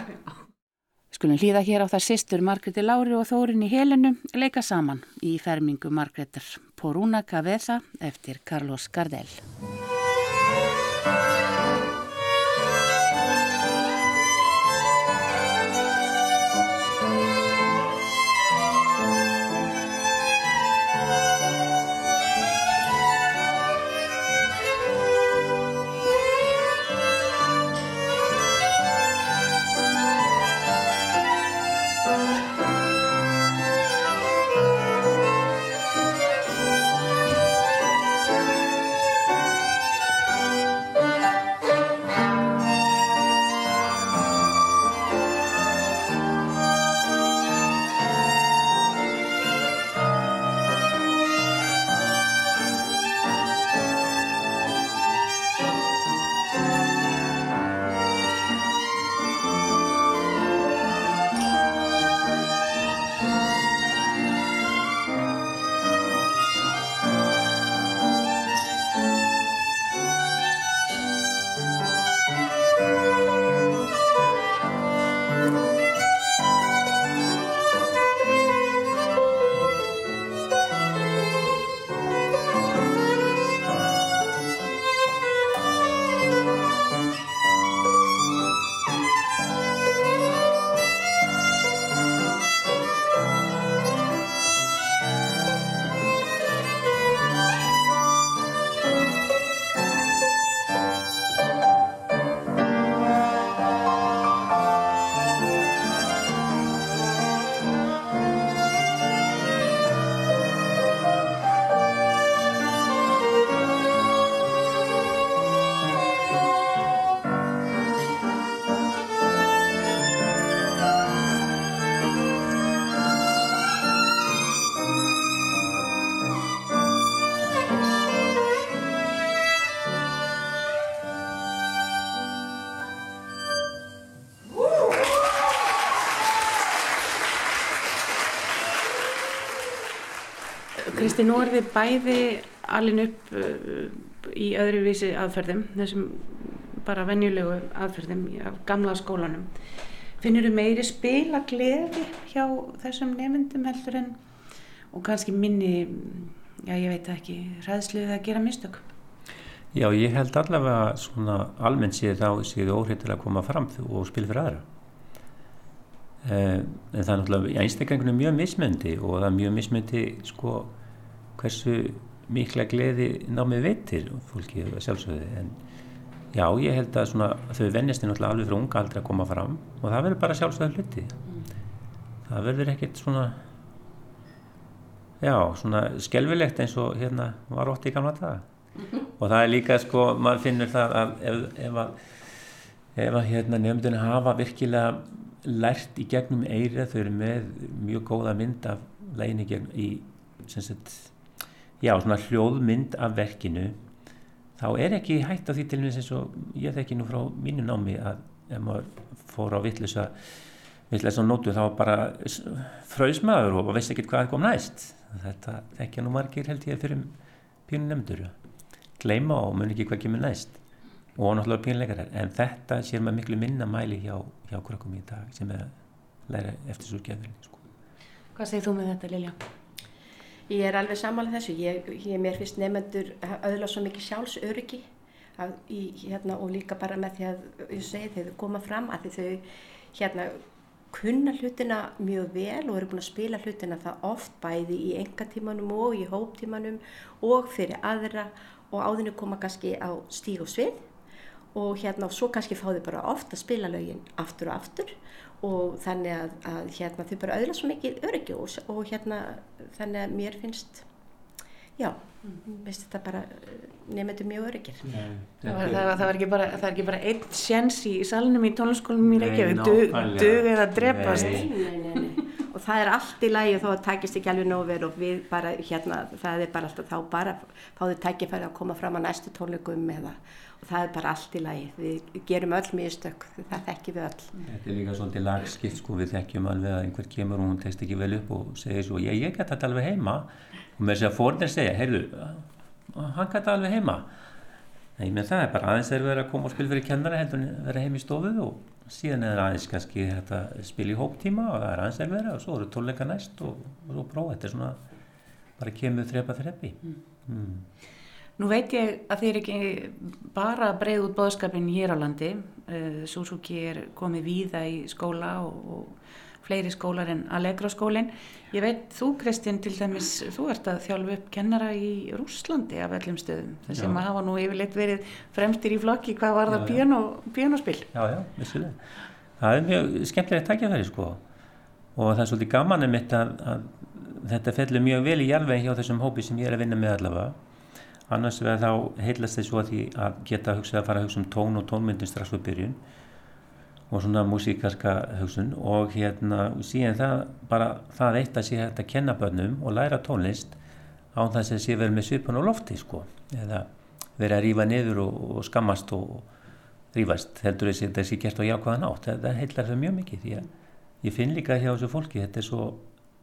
Skulum hlýða hér á það sýstur Margreti Lári og Þórin í helinu leika saman í fermingu Margretar Porúna Cabeza eftir Carlos Gardel. Kristi, nú er þið bæði alin upp uh, í öðruvísi aðferðum, þessum bara venjulegu aðferðum af gamla skólanum. Finnir þú meiri spila gleði hjá þessum nefndum heldur en og kannski minni, já ég veit ekki, ræðsluðið að gera mistök? Já, ég held allavega svona almennt séð þá séðu óhritilega að koma fram og spila fyrir aðra. Eh, en það er náttúrulega í einstaklengunum mjög mismöndi og það er mjög mismöndi sko hversu mikla gleði námið veitir fólki sjálfsögði en já ég held að svona, þau vennist náttúrulega alveg frá unga aldrei að koma fram og það verður bara sjálfsögði hluti mm. það verður ekkert svona já svona skelvilegt eins og hérna var ótt í gamla daga mm -hmm. og það er líka sko maður finnur það að ef, ef að ef að hérna nefndinu hafa virkilega lært í gegnum eira þau eru með mjög góða mynd af læginni gegn í sagt, já, svona hljóðmynd af verkinu þá er ekki hægt á því til eins og ég þekki nú frá mínu námi að ef maður fór á vittlisa vittlisa nótu þá bara fröysmaður og veist ekki hvað kom næst þetta þekkja nú margir held ég fyrir pínu nefndur gleima og mun ekki hvað kemur næst og náttúrulega pínleikar en þetta sér maður miklu minna mæli hjá, hjá krökkum í dag sem er að læra eftir svo gefurinn sko. Hvað segir þú með þetta Lilja? Ég er alveg samanlega þessu, ég, ég mér finnst nefnendur auðvitað svo mikið sjálfsöryggi hérna, og líka bara með því að, ég segi þau koma fram að þau hérna kunna hlutina mjög vel og eru búin að spila hlutina það oft bæði í engatímanum og í hóptímanum og fyrir aðra. Og áðinu koma kannski á stíg og svið. Og hérna og svo kannski fá þau bara ofta að spila lögin aftur og aftur og þannig að, að hérna þau bara auðvitað svo mikið öryggi og, hérna þannig að mér finnst já, finnst þetta bara nefndu mjög öryggir það, það, það var ekki bara, bara einn sjens í salunum í tónlaskólum í Reykjavík. Dug, dug eða drepast. Nei, nei, nei, og það er allt í lægi þó að takist ekki alveg nóg verið og við bara hérna, það er bara alltaf þá bara fáðu tækifæri að koma fram á næstu tónleikum eða það er bara allt í lagi. Við gerum öll mistök, það þekkjum við öll. Þetta er líka svolítið lagskipt sko við þekkjum alveg að einhver kemur og hún tekst ekki vel upp og segir svo, ég, ég geta þetta alveg heima. Og með þess að fórnir segja, heyrðu hann geta alveg heima. Nei, menn það er bara aðeins þegar við erum að koma og spila fyrir kennara heldur en vera heim í stofu og síðan er aðeins kannski þetta spil í hóptíma og það er aðeins þegar vera og svo eru tónleika næst og, og svo prófa. Þetta er svona bara kemur þrepa þrepi. Mm. Mm. Nú veit ég að þeir ekki bara breið út bóðskapin hér á landi. Uh, Suzuki er komið víða í skóla og, og fleiri skólar en Allegro skólinn. Ég veit þú Kristinn til dæmis, þú ert að þjálfu upp kennara í Rúslandi af öllum stöðum. Það sem að hafa nú yfirleitt verið fremstir í flokki hvað var það piano, pianospill. Já, já, vissulega. Það er mjög skemmtilegt takkjafæri sko og það er svolítið gaman um þetta að, að þetta fellur mjög vel í jarðveginn hjá þessum hópi sem ég er að vinna með allavega annars vegar þá heilast þið svo að því að geta hugsað að fara að hugsa um tón og tónmyndin strax fyrir byrjun og svona músíkarska hugsun og hérna síðan það bara það eitt að sé hægt að kenna börnum og læra tónlist á þess að sé verið með svipun og lofti sko eða verið að rýfa niður og, og skammast og rýfast heldur þess að þetta sé gert á jákvæðan átt þetta heilar það mjög mikið því að ég finn líka hjá þessu fólki þetta er svo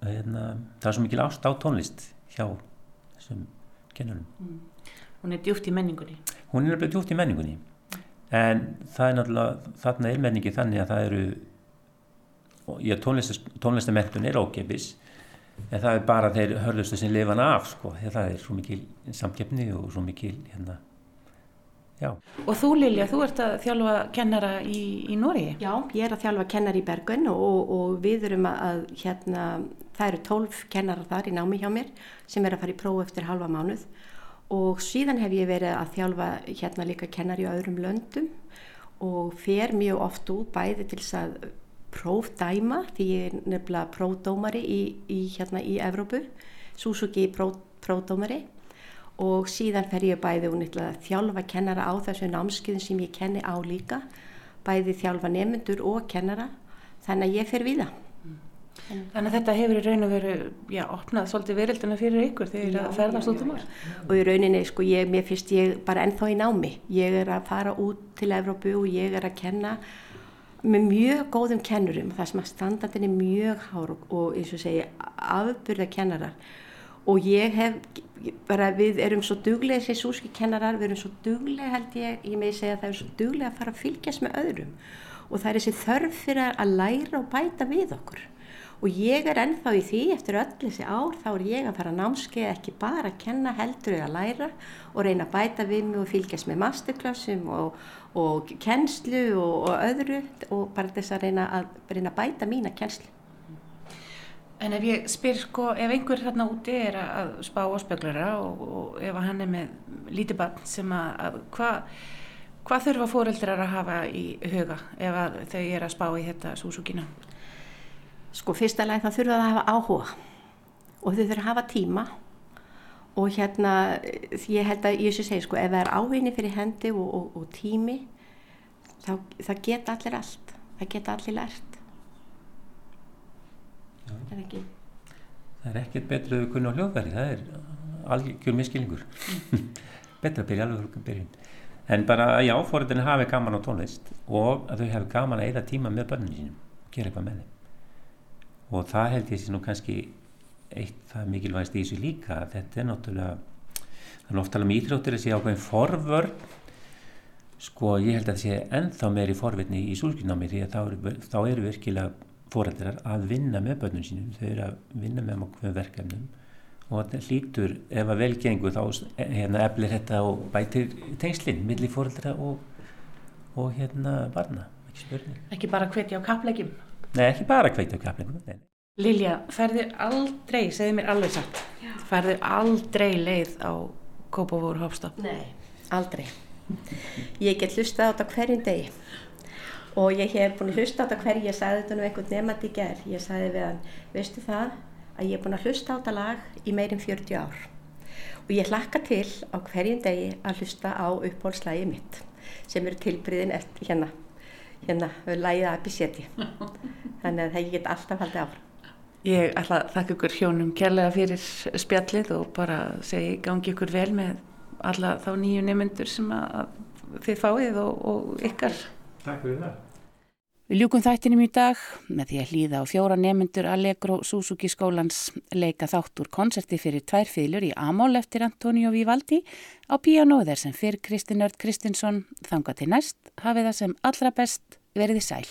hérna, það er svo mikil ást á tónlist hjá þessum kennurum. Mm hún er djúft í menningunni hún er nefnilega djúft í menningunni en það er náttúrulega þarna er menningi þannig að það eru já tónlistamentun er ókepis en það er bara þeir hörlustu sem lifa hana af sko, því það er svo mikil samkeppni og svo mikil hérna Já. Og þú Lilja, þú ert að þjálfa kennara í, í Nóri? Já, ég er að þjálfa kennara í Bergun og, og við erum að, hérna, það eru tólf kennarar þar í námi hjá mér sem er að fara í próf eftir halva mánuð og síðan hef ég verið að þjálfa hérna líka kennar í öðrum löndum og fer mjög oft út bæði til þess að prófdæma því ég er nefnilega prófdómari í, í hérna í Evrópu Suzuki próf, prófdómari. Og síðan fer ég bæði og nefnilega þjálfa kennara á þessu námskiðin sem ég kenni á líka bæði þjálfa nefnendur og kennara þannig að ég fer við það Þannig að þetta hefur í raun og veru, já, opnað svolítið verildina fyrir ykkur þegar það ferðast út um all. Og í rauninni, sko, ég, mér finnst ég bara ennþá í námi. Ég er að fara út til Evrópu og ég er að kenna með mjög góðum kennurum. Það sem að standardin er mjög hár og, og eins og segja, afburða kennarar. Og ég hef, bara við erum svo duglega, þessi súski kennarar, við erum svo duglega held ég, ég með segja að það er svo duglega að fara að fylgjast með öðrum. Og það er þessi þörf fyrir að læra og bæta við okkur og ég er ennþá í því eftir öll þessi ár þá er ég að fara námskeið ekki bara að kenna heldur eða læra og reyna að bæta við mig og fylgjast með masterklassum og, og kennslu og, og öðru og bara þess að reyna að, reyna að bæta mína kennslu. En ef ég spyr sko, ef einhver þarna úti er að spá á spöglara og, og ef hann er með lítið barn sem að, að hvað hva þurfa fóreldrar að hafa í huga ef þau er að spá í þetta súsúkina? Sko fyrsta læg það þurfa að hafa áhuga og þau þurfa að hafa tíma og hérna ég held að ég sé segi sko ef það er ávinni fyrir hendi og, og, og tími þá það geta allir allt, það geta allir lært. Já. Það er ekki. Það er ekkert betrið að kunna á hljóðverði, það er algjör miskilningur. Betra að byrja alveg frá byrjun. En bara að já, fóröldinni hafi gaman á tónlist og að þau hafi gaman að eida tíma með börnum sínum, gera eitthvað með þeim og það held ég sé nú kannski eitt það mikilvægst í þessu líka þetta er náttúrulega það er ofta alveg með íþróttir að sé ákveðin forvörn. Sko ég held að það sé ennþá meiri forvitni í súlskinámi því að þá eru, þá eru virkilega foreldrar að vinna með börnum sínum. Þau eru að vinna með okkur verkefnum og þetta hlýtur ef að velgengu þá hérna, eflir þetta og bætir tengslinn millir foreldra og, og hérna barna. Ekki, ekki bara hvetja á kaplegjum Nei, ekki bara kjaplingunum. Lilja, færðu aldrei, segðu mér alveg satt, færðu aldrei leið á Kópavóru Hófstaf? Nei, aldrei. Ég get hlustað á þetta hverjum degi. Og ég hef búin að hlusta á þetta hverju, ég sagði þetta nú einhvern nefnandi í gerð, ég sagði við hann, veistu það að ég er búin að hlusta á þetta lag í meirin 40 ár? Og ég hlakka til á hverjum degi að hlusta á uppbólslægi mitt sem eru tilbyrðin eftir hérna, hérna, lægið að biseti. Þannig að það get alltaf haldið áfram. Ég ætla að þakka ykkur hjónum kærlega fyrir spjallið og bara segi gangi ykkur vel með alla þá nýju nemyndur sem að þið fáið og, og ykkar. Takk fyrir það. Við ljúkum þættinum í dag með því að hlýða á fjóra nemyndur Allegro Suzuki skólans leika þátt úr konserti fyrir tvær fylur í Amól eftir Antonio Vivaldi á Pianoðer sem fyrir Kristinörd Kristinsson þanga til næst hafið það sem allra best Verði sæl.